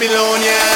Babylonian.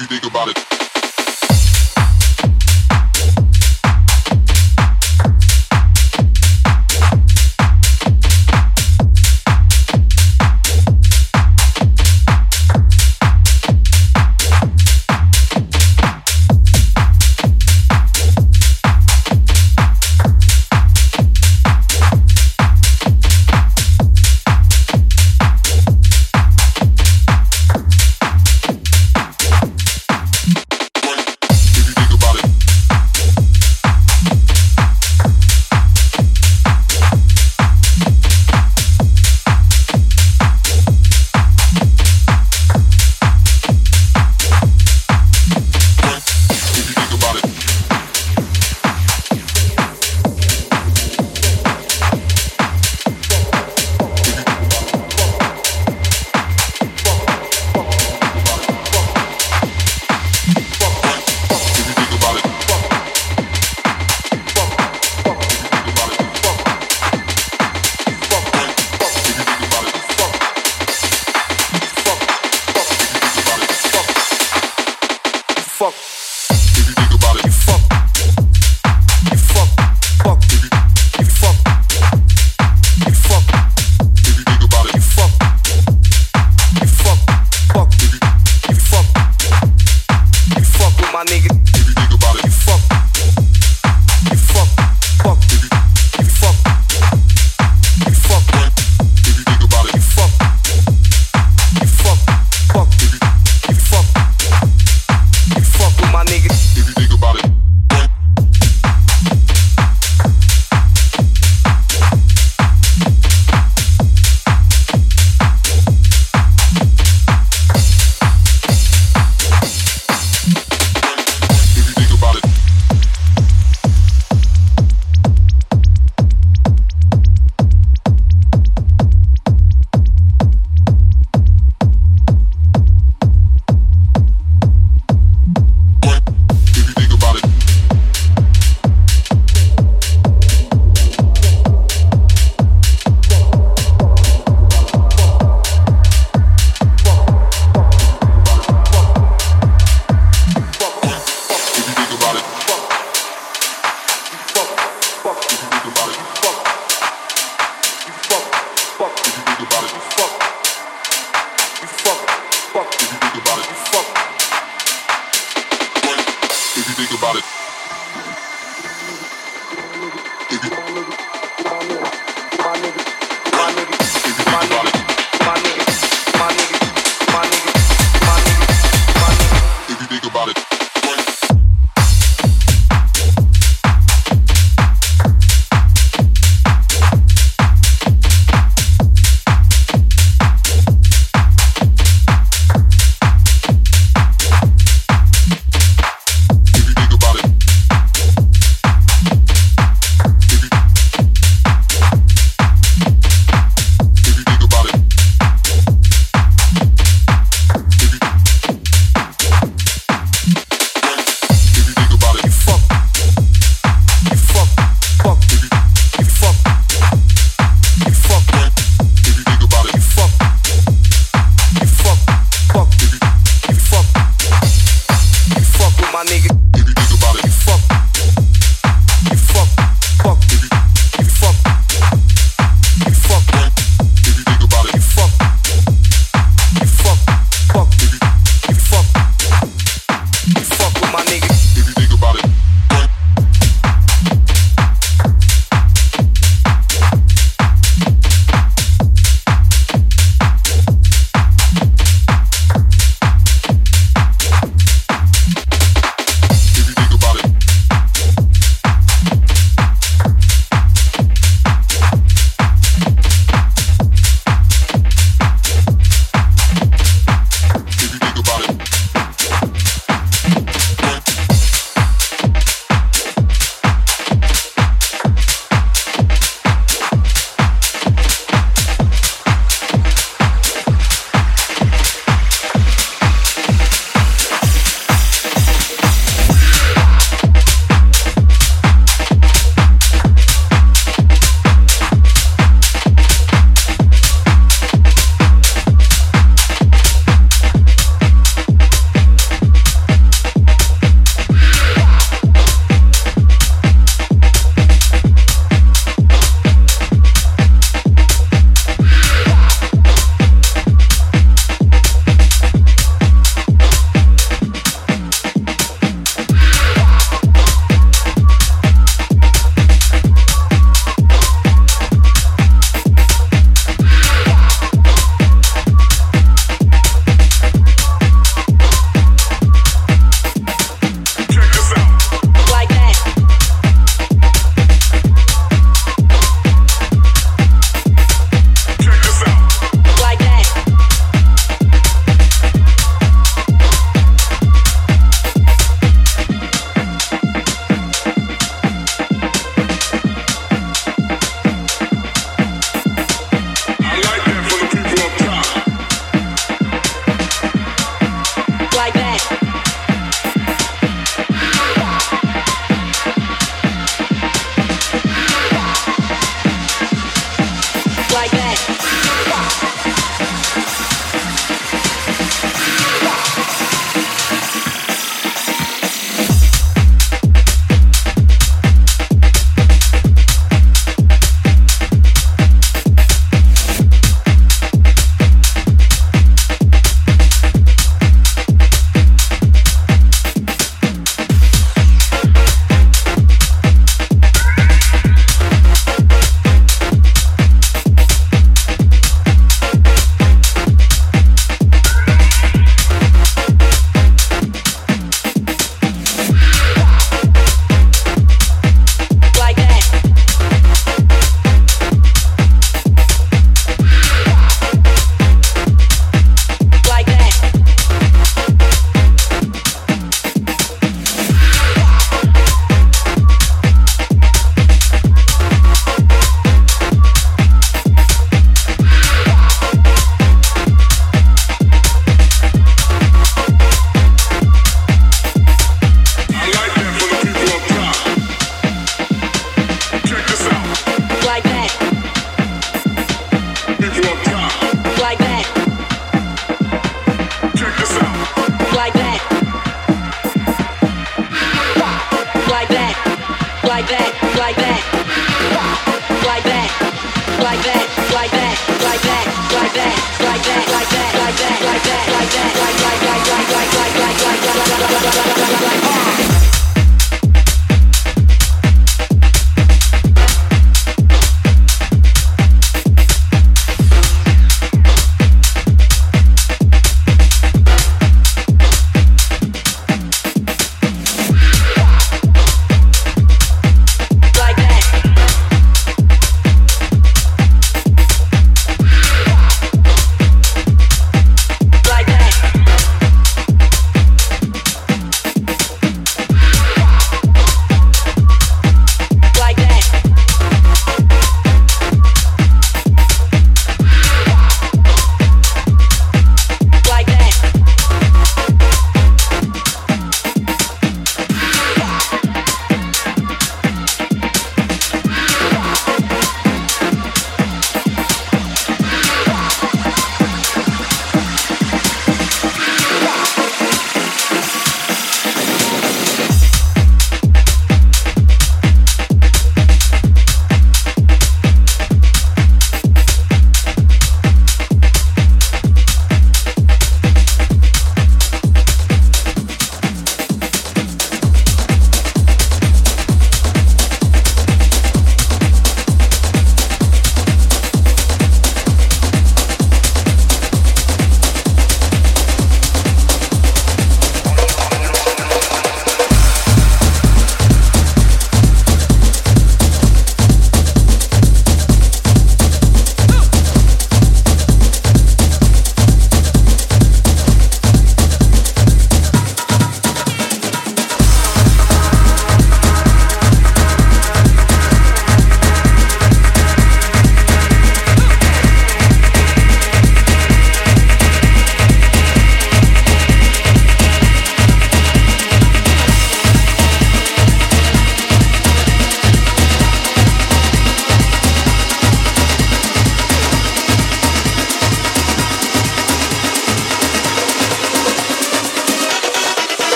if you think about it.